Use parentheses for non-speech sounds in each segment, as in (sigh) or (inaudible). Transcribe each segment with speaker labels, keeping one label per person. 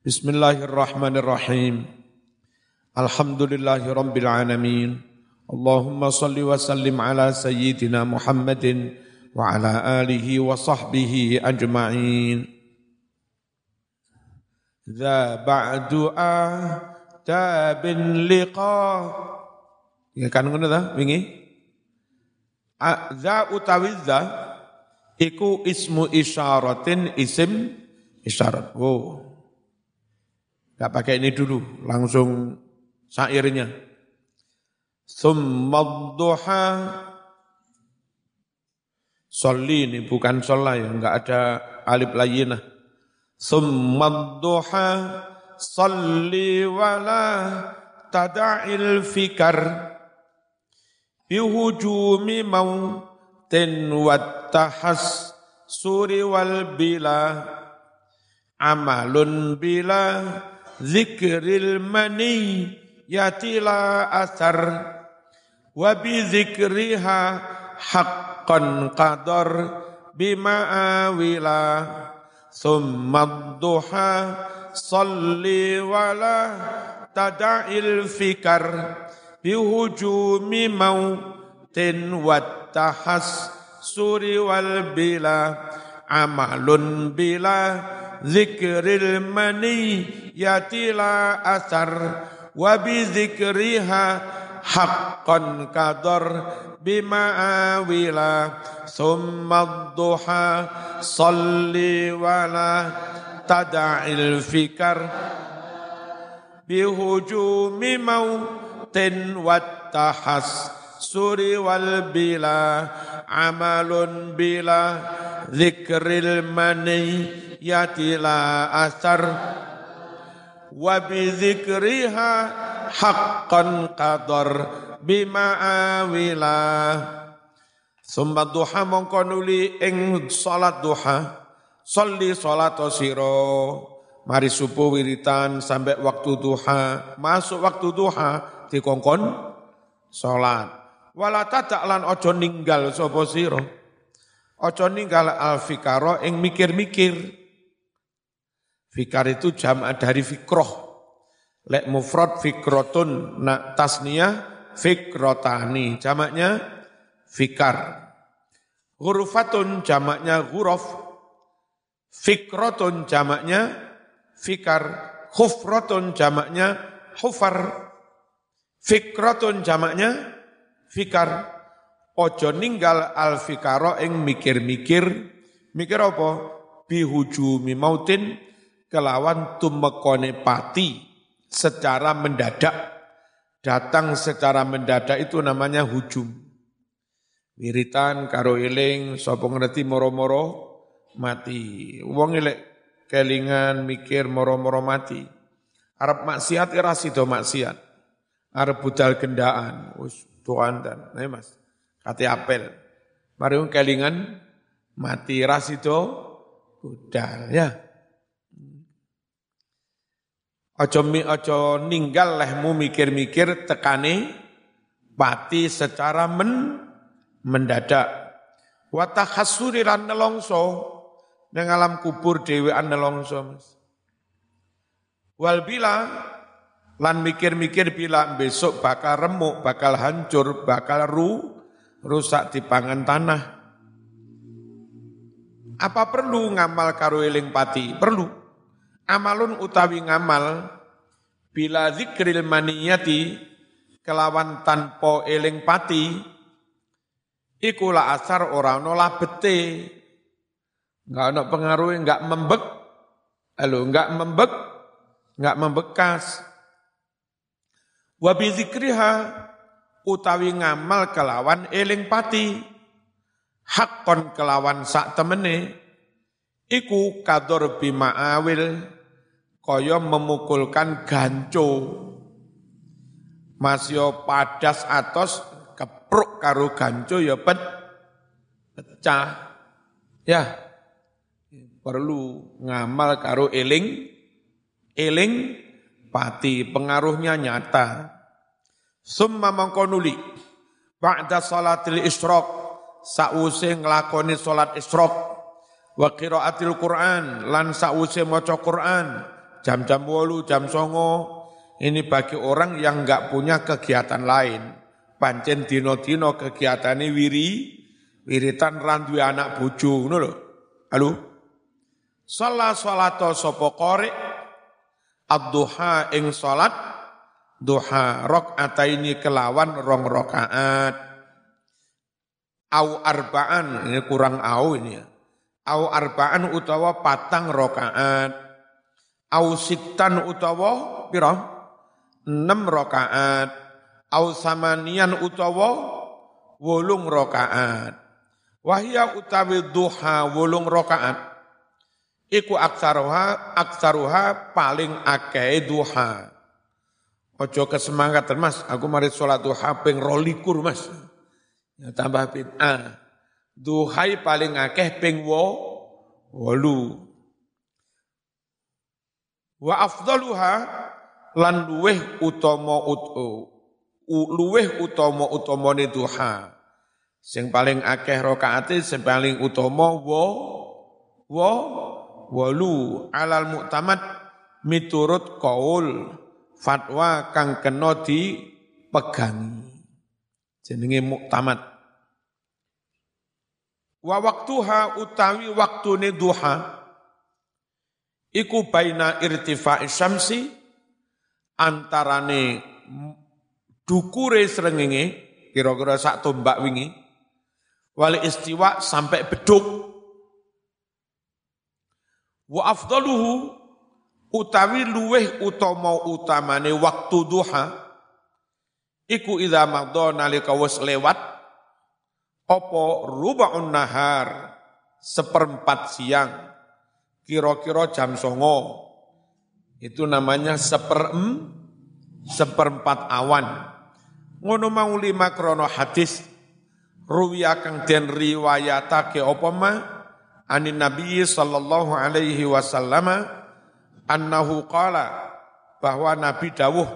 Speaker 1: Bismillahirrahmanirrahim. Alhamdulillahi rabbil alamin. Allahumma salli wa sallim ala sayyidina Muhammadin wa ala alihi wa sahbihi ajma'in. Dha ba'du tabin liqa. Ya kan ngono ta wingi? Za utawi za iku ismu isyaratin isim isyarat. Oh. Gak pakai ini dulu, langsung syairnya. Summadduha Soli ini bukan sholah ya, enggak ada alif layinah. Summadduha Salli wala tada'il fikar. Bihujumi mautin wattahas suri wal bila. Amalun bila zikril mani yatila asar. Wa bi zikriha haqqan qadar bima awila. Thumma duha salli wala tada'il fikar bihujumi mautin wattahas suri wal bila amalun bila zikril mani yatila asar wa bi zikriha haqqan kadar bima awila summa duha salli wala tada'il fikar bihujumi mautin wattahas suri wal bila amalun bila zikril mani yatila asar. Wa bi zikriha haqqan qadar bima awila. Summa duha mongko nuli ing salat duha. Salli salat sira. Mari subuh wiritan sampai waktu duha. Masuk waktu duha dikongkon salat. Wala tadak lan aja ninggal sapa sira. Aja ninggal alfikara ing mikir-mikir fikar itu jam' dari fikroh. Lek mufrad fikrotun na tasniyah fikrotani jamaknya fikar. Hurufatun jamaknya huruf fikrotun jamaknya fikar. Hufrotun jamaknya hufar fikrotun jamaknya fikar. Ojo ninggal al fikaro ing mikir-mikir. Mikir apa? Bihujumi mautin kelawan tumekone pati secara mendadak. Datang secara mendadak itu namanya hujum. Wiritan karo eling sapa ngerti moro-moro mati. Wong elek kelingan mikir moro-moro mati. Arab maksiat ira sida maksiat. Arab budal gendaan. Wis Tuhan dan, nah mas, kati apel. Mari kelingan mati ras itu budal. Ya. Ojo mi ojo ninggal lehmu mikir-mikir tekane pati secara men mendadak. Watakhasuri lan nelongso nang alam kubur dhewean nelongso Mas. Wal bila lan mikir-mikir bila besok bakal remuk, bakal hancur, bakal ru, rusak di pangan tanah. Apa perlu ngamal karo eling pati? Perlu. Amalun utawi ngamal bila zikril maniyati kelawan tanpa eling pati ikulah asar orang nolah bete enggak ada pengaruh enggak membek. Halo enggak membek enggak membekas. Wa bizikriha utawi ngamal kelawan eling pati. Hakon kelawan sak temene iku kador bima awil kaya memukulkan ganco. Masyo padas atos kepruk karo ganco ya pet pecah. Ya perlu ngamal karo eling eling pati pengaruhnya nyata. Summa mangkonuli ba'da salatil isyraq sause nglakoni salat isyraq wa qiraatil Qur'an lan sause maca Qur'an jam-jam wolu, jam songo, ini bagi orang yang enggak punya kegiatan lain. Pancen dino-dino kegiatannya wiri, wiritan randu anak bojo, ngono. Halo? Salah salato sapa qari ad-duha ing salat duha ini kelawan rong rakaat au arbaan ini kurang au ini ya. Au arbaan utawa patang rakaat au sitan utawa pira? Enam rakaat. Au samanian utawa wolung rakaat. Wahya utawi duha wolung rakaat. Iku aksaruha aksaruha paling akeh duha. Ojo kesemangatan mas. Aku mari sholat duha ping rolikur mas. Ya, tambah bid'ah. Duhai paling akeh ping wo wolu wa afdaluha lan luweh utama luweh utama utamane duha. Sing paling akeh rakaate sing paling utama wa wa walu alal muktamad miturut kaul fatwa kang kena dipegangi. Jenenge muktamad wa waktuha utawi waktune duha iku baina irtifa'i syamsi antarane dukure srengenge kira-kira sak tombak wingi wali istiwa sampai beduk. Wa afdaluhu utawi luweh utama utamane waktu duha iku idza madha nalika wis lewat apa rubaun nahar seperempat siang kira-kira jam songo. Itu namanya seperem, seperempat awan. Ngono mau lima krono hadis, ruwiya kang den riwayatake apa anin Nabi sallallahu alaihi wasallam annahu qala bahwa Nabi dawuh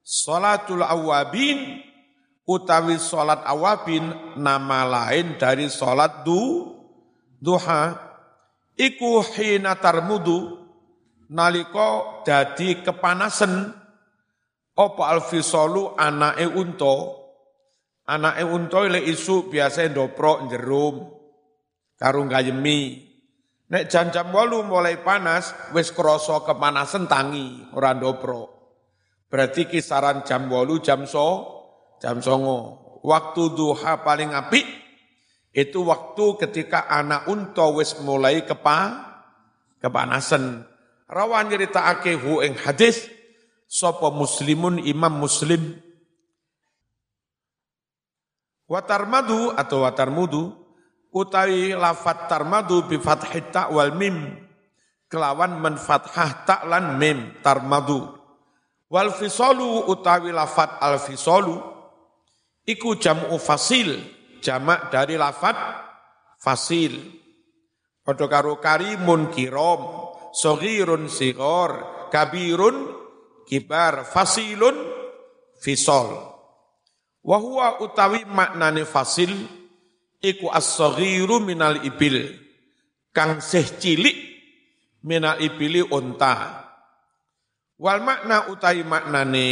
Speaker 1: salatul awabin utawi salat awabin nama lain dari salat du duha iku hina tarmudu nalika dadi kepanasan apa alfisolu anake unta? Anake unta le isu biasa ndoprok jerum karo gayemi nek jam-jam walu mulai panas wis krasa kepanasan tangi ora ndoprok. Berarti kisaran jam walu jam so jam songo. Waktu duha paling apik itu waktu ketika anak unta wis mulai kepa kepanasan. Rawan nyeritakake hu ing hadis sapa muslimun imam muslim? Watarmadu atau watarmudu utawi lafat tarmadu bi fathhi ta wal mim. Kelawan men fathah ta lan mim tarmadu. Wal fisalu utawi lafat al fisalu iku jam'u fasil jamak dari lafat fasil padha karo karimun kiram soghirun sigor, kabirun kibar, fasilun fisol. Wahua utawi maknane fasil, iku as-soghiru minal ibil, kang seh cilik minal ibili unta. Wal makna utawi maknane,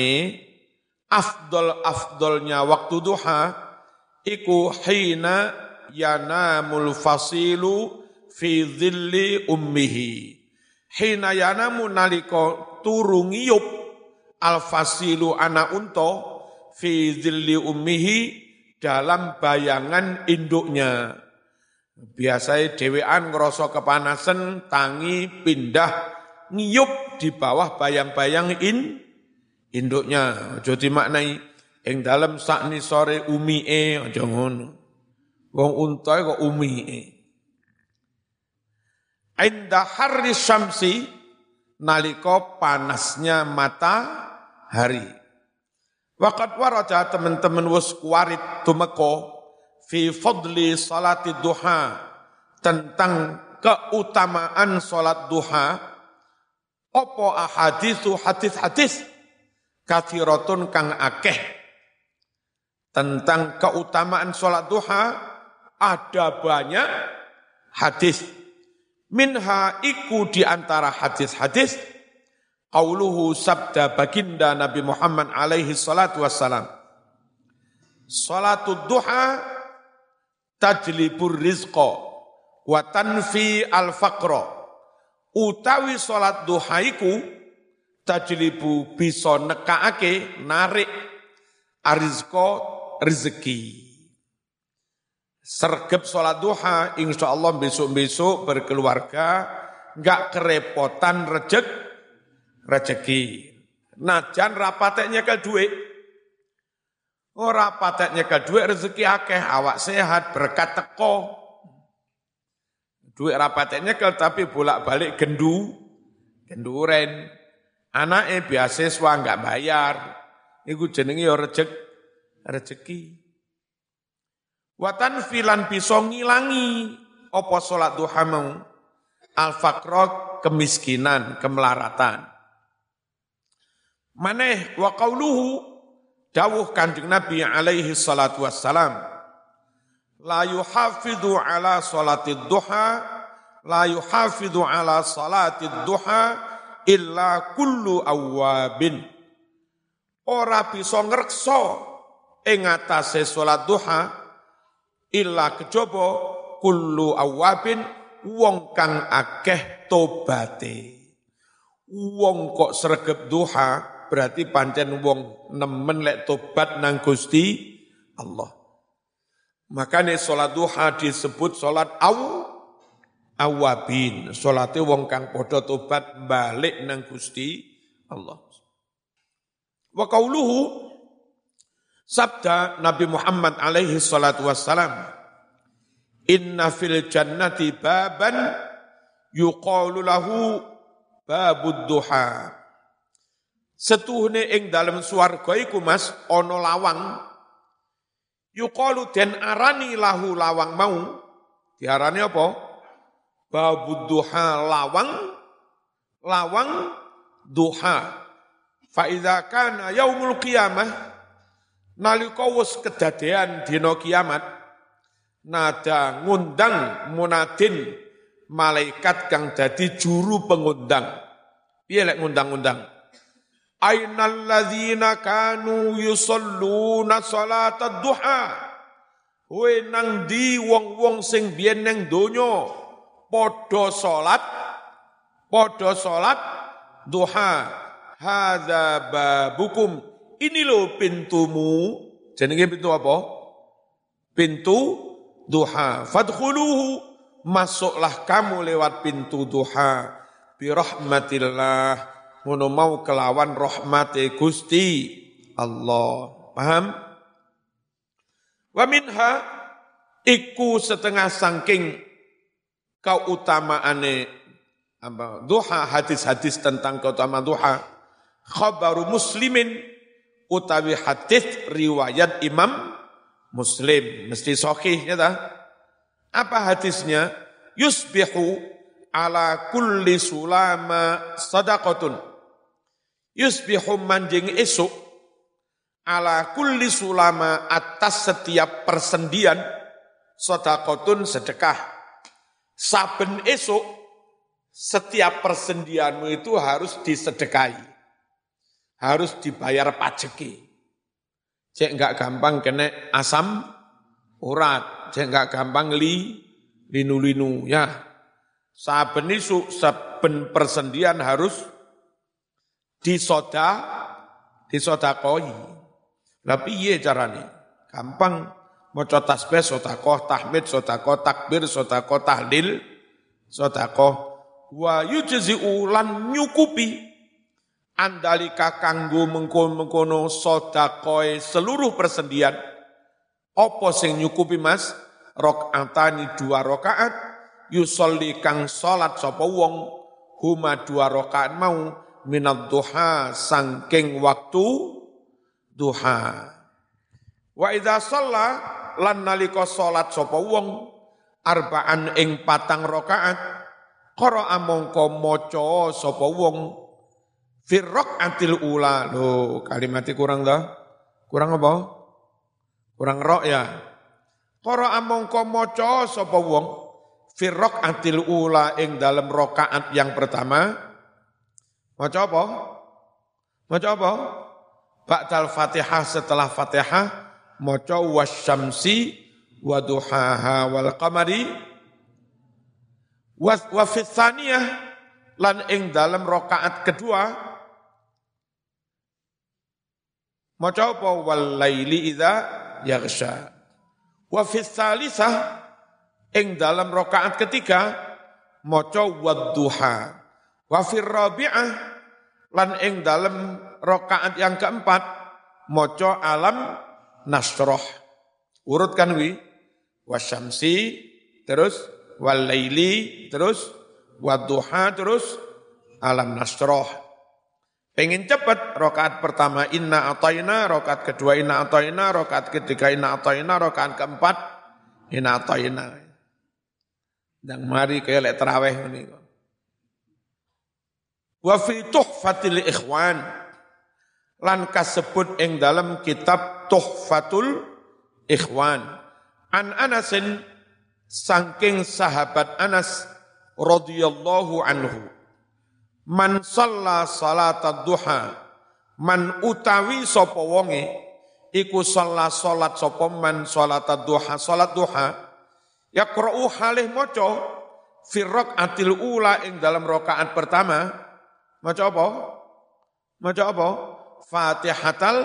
Speaker 1: afdol afdolnya waktu duha, iku hina yanamul fasilu fi dhilli ummihi Hina yanamu nalika turu ngiyup alfasilu ana unta fi zilli ummihi dalam bayangan induknya. Biasanya dewean ngerasa kepanasan, tangi pindah ngiyup di bawah bayang-bayang in induknya. Jadi maknai ing dalam sakni sore umi e aja ngono. Wong unta kok e Inda harri syamsi naliko panasnya matahari. Waqat waraja teman-teman wus kuarit tumeko fi fadli salati duha tentang keutamaan salat duha opo ahadisu hadis-hadis kathiratun kang akeh tentang keutamaan salat duha ada banyak hadis Minha iku di antara hadis-hadis Qauluhu sabda baginda Nabi Muhammad alaihi salatu wassalam. Salatu duha tajlibur rizqa wa tanfi al faqra. Utawi salat duha iku tajlibu bisa nekaake narik arizqa rezeki. Sergep sholat duha, insya Allah besok-besok berkeluarga, nggak kerepotan rejek, rezeki. Najan rapateknya ke duit. Oh rapateknya ke duit rezeki akeh, awak sehat, berkat teko. Duit rapateknya ke tapi bolak-balik gendu, genduren. Anaknya beasiswa nggak bayar. Iku jenenge ya rejek, rezeki. Watan filan bisa ngilangi opo salat duha mau. Al kemiskinan, kemelaratan. Maneh wa qauluhu dawuh Kanjeng Nabi alaihi salatu wassalam la yuhafidhu ala salati duha la yuhafidhu ala salati duha illa kullu awabin ora bisa ngrekso ing atase salat duha illa kejaba kullu awabin wong kang akeh tobate. Wong kok sregep duha berarti pancen wong nemen lek tobat nang Gusti Allah. Makanya sholat duha disebut sholat aw awabin. Sholatnya wong kang podo tobat balik nang Gusti Allah. Wa kauluhu Sabda Nabi Muhammad alaihi salatu wassalam, Inna fil jannati baban yuqalu lahu babud duha. Setuhne ing dalam swarga iku Mas ana lawang yuqalu den arani lahu lawang mau diarani apa? Babud duha lawang lawang duha. Fa kana yaumul qiyamah Nalika wis kedadean dina kiamat nada ngundang munadin malaikat kang dadi juru pengundang. Piye lek ngundang-undang? Ainal ladzina kanu yusalluna salatad duha. We nang di wong-wong sing biyen nang donya padha salat padha salat duha. Hadza babukum ini loh pintumu. Jenenge pintu apa? Pintu duha. Fadkhuluhu. Masuklah kamu lewat pintu duha. Birahmatillah. Ngono mau kelawan rahmati Gusti Allah. Paham? Wa minha iku setengah sangking keutamaane apa duha hadis-hadis tentang keutamaan duha khabaru muslimin utawi hadis riwayat Imam Muslim mesti sahih ya ta? Apa hadisnya? Yusbihu ala kulli sulama sadaqatun. Yusbihu manjing esuk ala kulli sulama atas setiap persendian sadaqatun sedekah. Saben esuk setiap persendianmu itu harus disedekahi harus dibayar pajeki. Cek enggak gampang kena asam urat, cek enggak gampang li linu-linu ya. Saben isu saben persendian harus disoda disodakoi. Tapi iya caranya, gampang maca tasbih sodakoh, tahmid sodakoh, takbir sodakoh, tahlil sodakoh. Wa yujzi'u lan nyukupi andalika kanggo mengkono-mengkono sodakoy seluruh persendian. Opo sing nyukupi mas? Rok'atani dua rokaat, yusolli kang solat sopo wong, huma dua rokaat mau, minat duha sangking waktu duha. Wa idha sholla lan nalika solat sopo wong, arbaan ing patang rokaat, koro amongko moco sopo wong, Firrok antil ula. Loh, kalimatnya kurang dah. Kurang apa? Kurang rok ya. Koro amongko moco sapa wong firrok antil ula ing dalam rokaat yang pertama Maca apa? Maca apa? Ba'dal Fatihah setelah Fatihah maca wasyamsi wa duhaha wal qamari wa, wa lan ing dalam rakaat kedua maca apa? Wal laili idza yaghsha. Wa fi ing dalam rakaat ketiga maca wadduha wa fi rabi'ah lan ing dalam rakaat yang keempat maca alam nasroh. Urutkan wi. Wasyamsi terus. Wal laili terus. Wadduha terus. Alam nasroh. Pengen cepat, rokaat pertama inna atayna, rokaat kedua inna atayna, rokaat ketiga inna atayna, rokaat keempat inna atayna. Dan mari kaya lek terawih ini. Wa fi tuhfatil ikhwan lan kasebut ing dalam kitab Tuhfatul Ikhwan. An Anasin saking sahabat Anas radhiyallahu anhu man shalla salat duha man utawi sapa wonge iku shalla salat sapa man salat duha salat duha yaqra'u halih maca fi atil ula ing dalam rakaat pertama. Maca apa? Maca apa? Fatihatal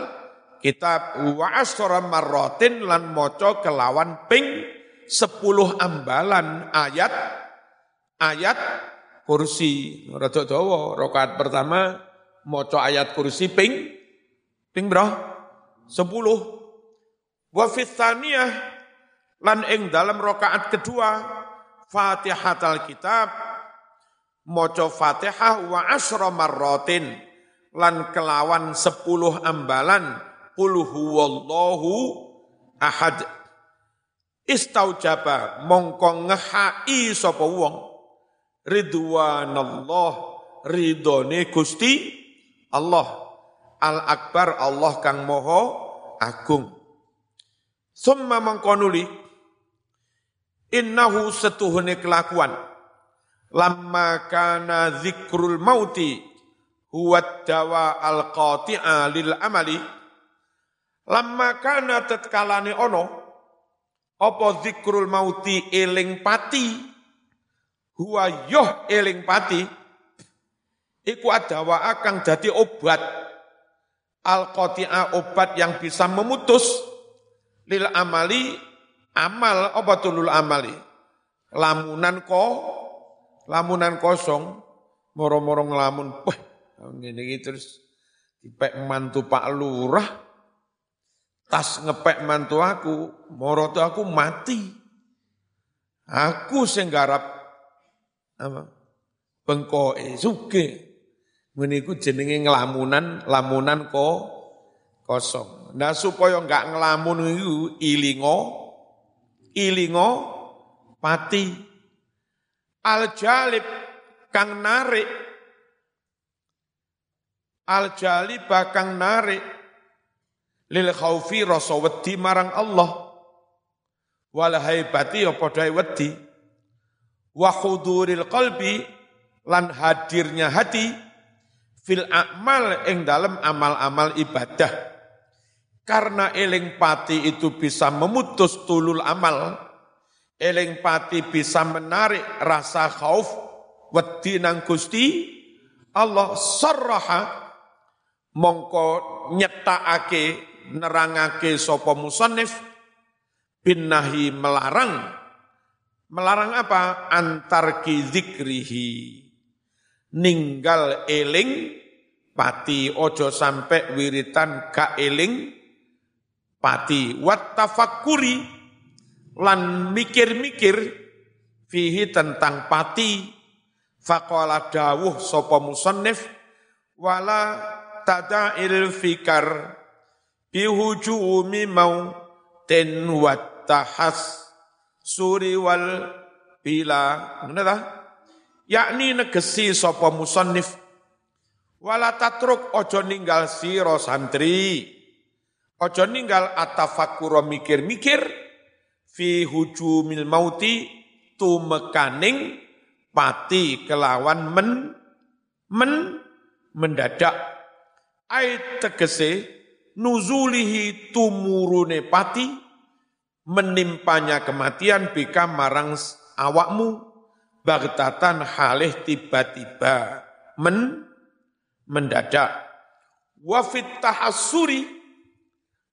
Speaker 1: kitab wa asra marratin lan maca kelawan ping sepuluh ambalan ayat ayat kursi. Rada dawa, rakaat pertama maca ayat kursi ping ping bro? 10. Wa fi lan ing dalam rakaat kedua Fatihatul Kitab maca Fatihah wa asra marratin lan kelawan sepuluh ambalan qul huwallahu ahad istaujaba mongko ngehai sapa wong ridwanallah. Ridone Gusti Allah. Al akbar Allah kang moho agung. Summa mangkonuli. Innahu setuhune kelakuan. Lamma kana zikrul mauti huwa dawa al qati'a lil amali. Lamma kana tetkalane ono apa zikrul mauti eling pati huwa yoh eling pati. Iku adawa akan jadi obat. Al obat yang bisa memutus lil amali amal obatulul amali? Lamunan ko lamunan kosong moro-moro ngelamun wah ngene terus dipek mantu Pak Lurah. Tas ngepek mantu aku moro aku mati. Aku sing garap apa? Bengkoe suge meniku jenenge ngelamunan lamunan ko kosong. Nah supaya enggak ngelamun itu ilingo ilingo pati al jalib kang narik. Al jalib kang narik. Lil khaufi rasa wedi marang Allah. Wal haibati apa dai wedi wa huduril qalbi lan hadirnya hati fil amal ing dalam amal-amal ibadah. Karena eling pati itu bisa memutus tulul amal eling pati bisa menarik rasa khauf wedi nang Gusti Allah sarraha mongko nyetakake nerangake sapa musannif bin nahi melarang Melarang apa? Antar zikrihi. Ninggal eling pati ojo sampai wiritan ka eling pati. Wat tafakuri lan mikir-mikir fihi tentang pati. Faqala dawuh sopo musannif wala tada'il fikar bihujumi mau ten wat tahas suri wal bila. Ngene ta yakni negesi sapa musannif. Wala tatruk ojo ninggal sira santri. Ojo ninggal atafakura mikir-mikir. Fi hujumil mauti tumekaning pati kelawan men men mendadak. Ai tegese nuzulihi tumurune pati menimpanya kematian bika marang awakmu bagtatan halih tiba-tiba. Men mendadak. Wafit tahassuri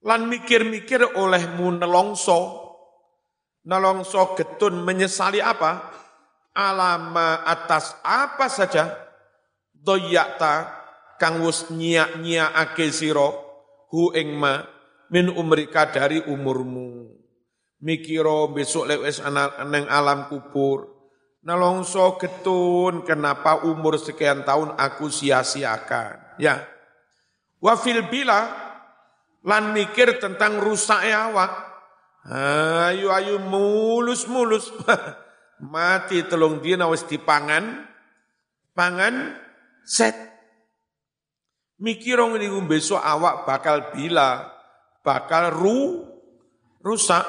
Speaker 1: lan mikir-mikir olehmu nelongso. Nelongso getun menyesali apa? Alama atas apa saja? Doyakta kang wus nyiak-nyiakake sira hu ing ma min umrika dari umurmu mikiro besok lewes neng alam kubur nelongso getun kenapa umur sekian tahun aku sia-siakan ya Wafil bila lan mikir tentang rusak awak. Ayo ayo mulus mulus. (laughs) Mati telung dina wis dipangan. Pangan set. Mikir ini besok awak bakal bila bakal ru rusak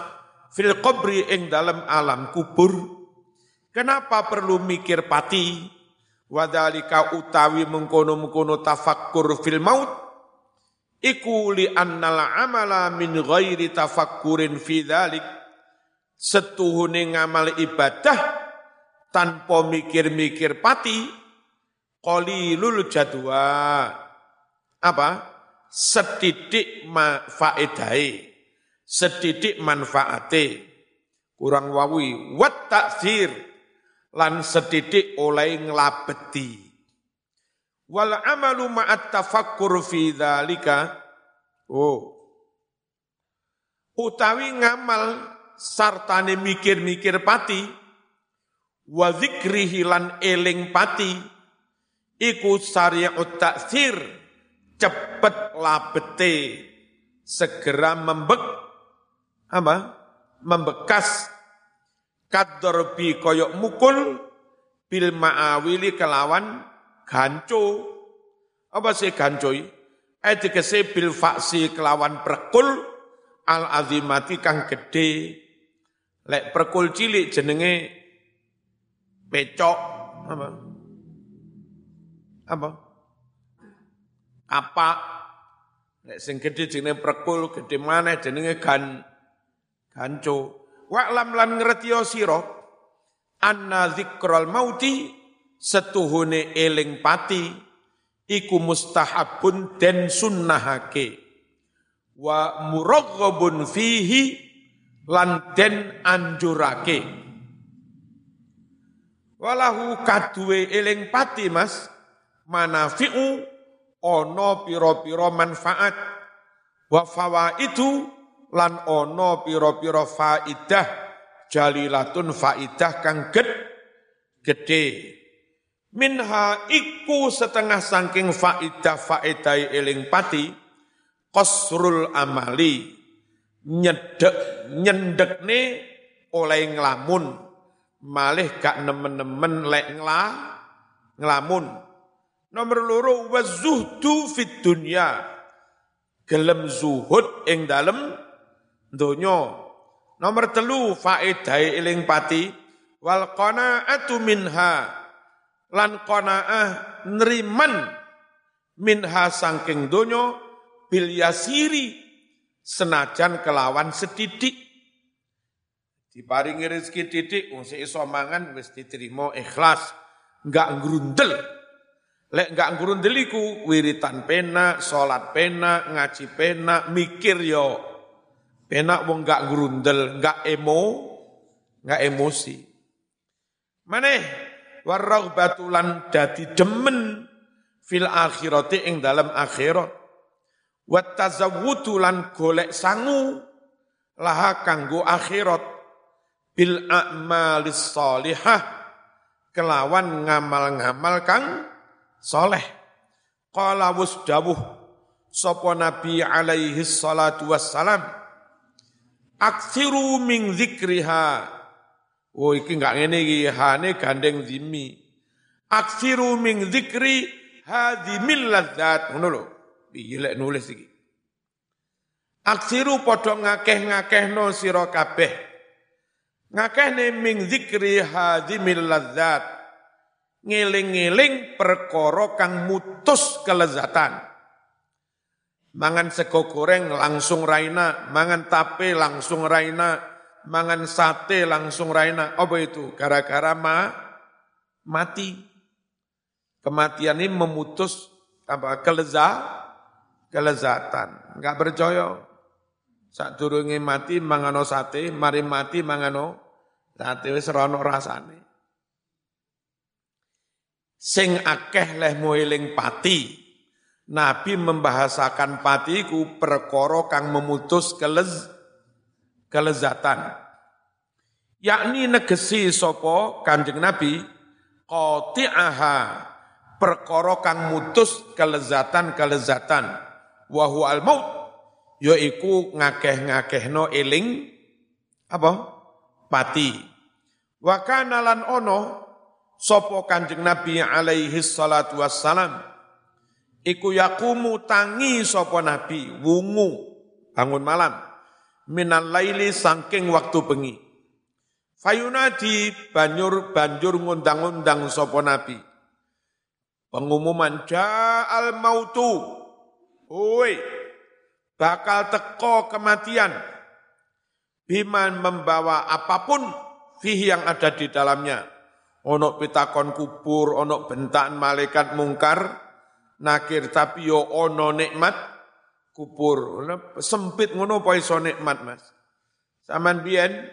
Speaker 1: fil qabri ing dalam alam kubur. Kenapa perlu mikir pati? Wadalika utawi mengkono-mengkono tafakkur fil maut. Iku li annal amala min ghairi tafakkurin fi dzalik. Setuhune ngamal ibadah tanpa mikir-mikir pati qalilul jadwa. Apa? Sedidik faedai sedidik manfaate. Kurang wawi. Wat taksir lan sedidik oleh nglabeti Wal amalu ma'at tafakkur fi dzalika. Oh. Utawi ngamal sartane mikir-mikir pati. Wa zikrihi lan eling pati. Iku syari'ut taksir cepet labete. Segera membek apa membekas kadorbi koyok mukul bil ma'awili kelawan ganco. Apa sih gancoi? Etikese bil faksi kelawan prekul al azimati kang gede. Lek prekul cilik jenenge pecok apa? Apa? Apa? Lek sing gede jenenge prekul, gede mana jenenge gan ganco. Wa'lam lan ngerti sira anna zikral mauti setuhune eling pati iku mustahabun den sunnahake. Wa muraghabun fihi lan den anjurake. Walahu kaduwe eling pati mas. Manafi'u ono piro-piro manfaat. Wa fawaidu lan ono piro-piro faidah jalilatun faidah kang ged gede Minha iku setengah saking faidah faedai eling pati kosrul amali nyedek nyendekne oleh ngelamun malih gak nemen-nemen lek ngla ngelamun nomor loro wazuhdu fit dunya. Gelem zuhud ing dalem donya nomor telu faedai eling pati. Wal qanaatu minha. Lan qanaah neriman minha sangking donyo. Bil yasiri senajan kelawan sedidik diparingi rezeki titik wong iso mangan wis diterima ikhlas. Enggak ngrundel. Lek enggak ngrundel iku wiritan pena salat pena ngaji pena mikir yo pena wong enggak ngrundel enggak emo enggak emosi. Maneh warraghbatu lan dadi demen fil akhirati ing dalam akhirat. Wa tazawwudu lan golek sangu laha kanggo akhirat. Bil a'malis salihah kelawan ngamal-ngamal kang soleh. Qala wasdawuh sapa nabi alaihi salatu wassalam aksiru min zikriha Oh iki enggak ngene iki hane gandeng zimi. Aksiru min dzikri hadhimil ladzat ngono lho. Piye lek nulis iki. Aksiru padha ngakeh-ngakehno sira kabeh. Ngakehne min dzikri hadhimil ladzat ngeling-ngeling perkara kang mutus kelezatan. Mangan sego goreng langsung raina, mangan tape langsung raina, mangan sate langsung raina. Apa itu? Gara-gara ma mati. Kematian ini memutus apa keleza kelezatan. Enggak percaya. Saat durunge mati mangano sate, mari mati mangano sate wis rono rasane sing akeh leh mueling pati. Nabi membahasakan pati ku perkara kang memutus kelez kelezatan. Yakni negesi sopo Kanjeng Nabi qati'aha perkara kang mutus kelezatan-kelezatan wa al maut yaiku ngakeh-ngakehno eling apa pati wa kana lan ono Sopo kanjeng Nabi alaihi salatu wassalam. Iku yakumu tangi sopo Nabi, wungu, bangun malam. Minal laili sangking waktu bengi. Fayunadi banjur banjur ngundang-undang sopo Nabi. Pengumuman ja'al mautu. Woi, bakal teko kematian. Biman membawa apa pun fihi yang ada di dalamnya ono pitakon kubur, ono bentaan malaikat mungkar, nakir tapi yo ono nikmat kubur. Sempit ngono apa iso nikmat, Mas? Saman biyen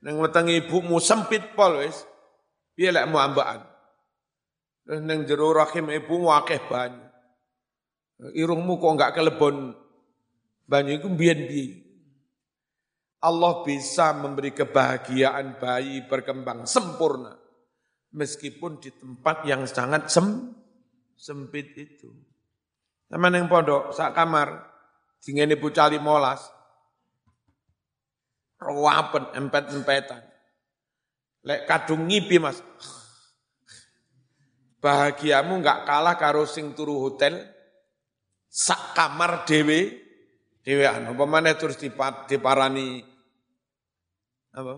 Speaker 1: ning wetenge ibumu sempit pol wis. Piye lek mu ambaan? Terus ning jero rahim ibumu akeh banyu. Irungmu kok enggak kelebon banyu iku biyen piye? Allah bisa memberi kebahagiaan bayi berkembang sempurna meskipun di tempat yang sangat sem, sempit itu. Sama yang pondok, sak kamar, dingin ibu cali molas, rawapen, empet-empetan. Lek kadung ngipi mas, bahagiamu nggak kalah karo sing turu hotel, sak kamar dewe, anu, pemane terus diparani, apa?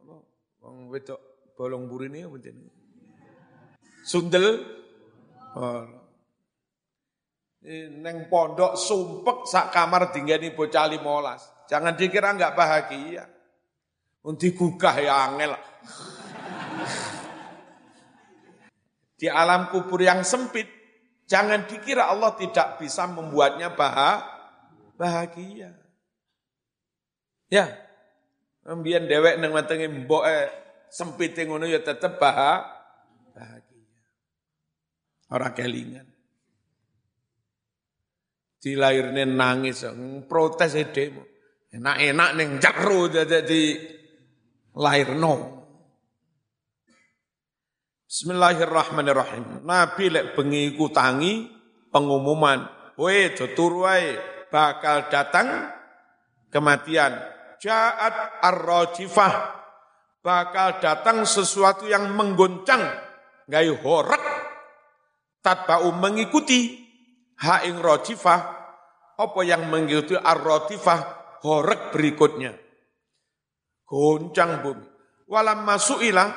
Speaker 1: Apa? Wong wedok bolong burine apa jenenge? Sundel. Neng pondok sumpek sak kamar dinggani bocah 15. Jangan dikira enggak bahagia. Untuk gugah ya angel. (laughs) Di alam kubur yang sempit, jangan dikira Allah tidak bisa membuatnya bahagia. Ya, Mbiyen dewek nang wetenge mbok sempit ngono ya tetep bahagia. Ora kelingan. Dilairne nangis, protes e demo. Enak-enak ning jero dadi lairno. Bismillahirrahmanirrahim. Nabi lek bengi ku tangi pengumuman, "Woi, turu bakal datang kematian." Ja'at ar-rajifah bakal datang sesuatu yang menggoncang, gayu horek, tatba'u mengikuti haing rotifah, apa yang mengikuti ar-rotifah, horek berikutnya. Goncang bumi. Walam masu'ilah,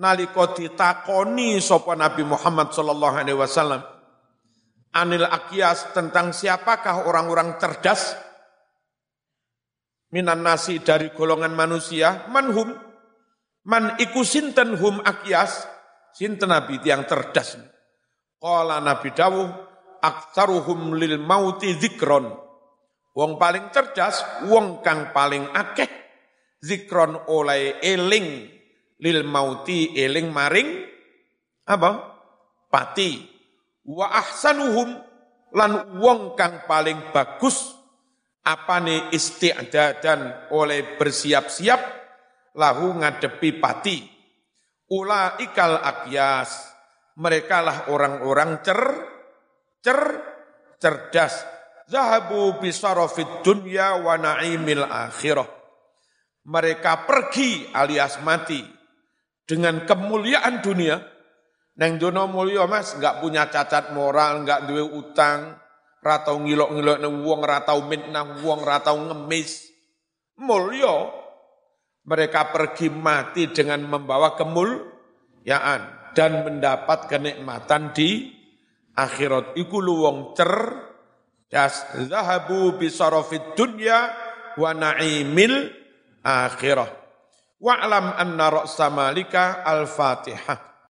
Speaker 1: naliko ditakoni sopa Nabi Muhammad sallallahu alaihi wasallam anil akias tentang siapakah orang-orang cerdas minan nasi dari golongan manusia manhum Man iku sinten hum akyas, sinten nabi yang cerdas. Qala Nabi dawuh, aktaruhum lil mauti zikron. Wong paling cerdas, wong kang paling akeh zikron oleh eling lil mauti eling maring apa? Pati. Wa ahsanuhum lan wong kang paling bagus apane isti'dadan oleh bersiap-siap lahu ngadepi pati. Ula ikal akyas. Mereka lah orang-orang cer, cer, cerdas. Zahabu bisarofid dunya wa na'imil akhirah. Mereka pergi alias mati dengan kemuliaan dunia. Neng dono mulia mas, nggak punya cacat moral, nggak duwe utang, ratau ngilok-ngilok neng wong, ratau mitnah wong, ratau ngemis. Mulya mereka pergi mati dengan membawa kemul, yaan dan mendapat kenikmatan di akhirat. Iku luwong cer. Das zahabu bisarafid dunya wa na'imil akhirah. Wa'lam anna ra'sa malika al-fatihah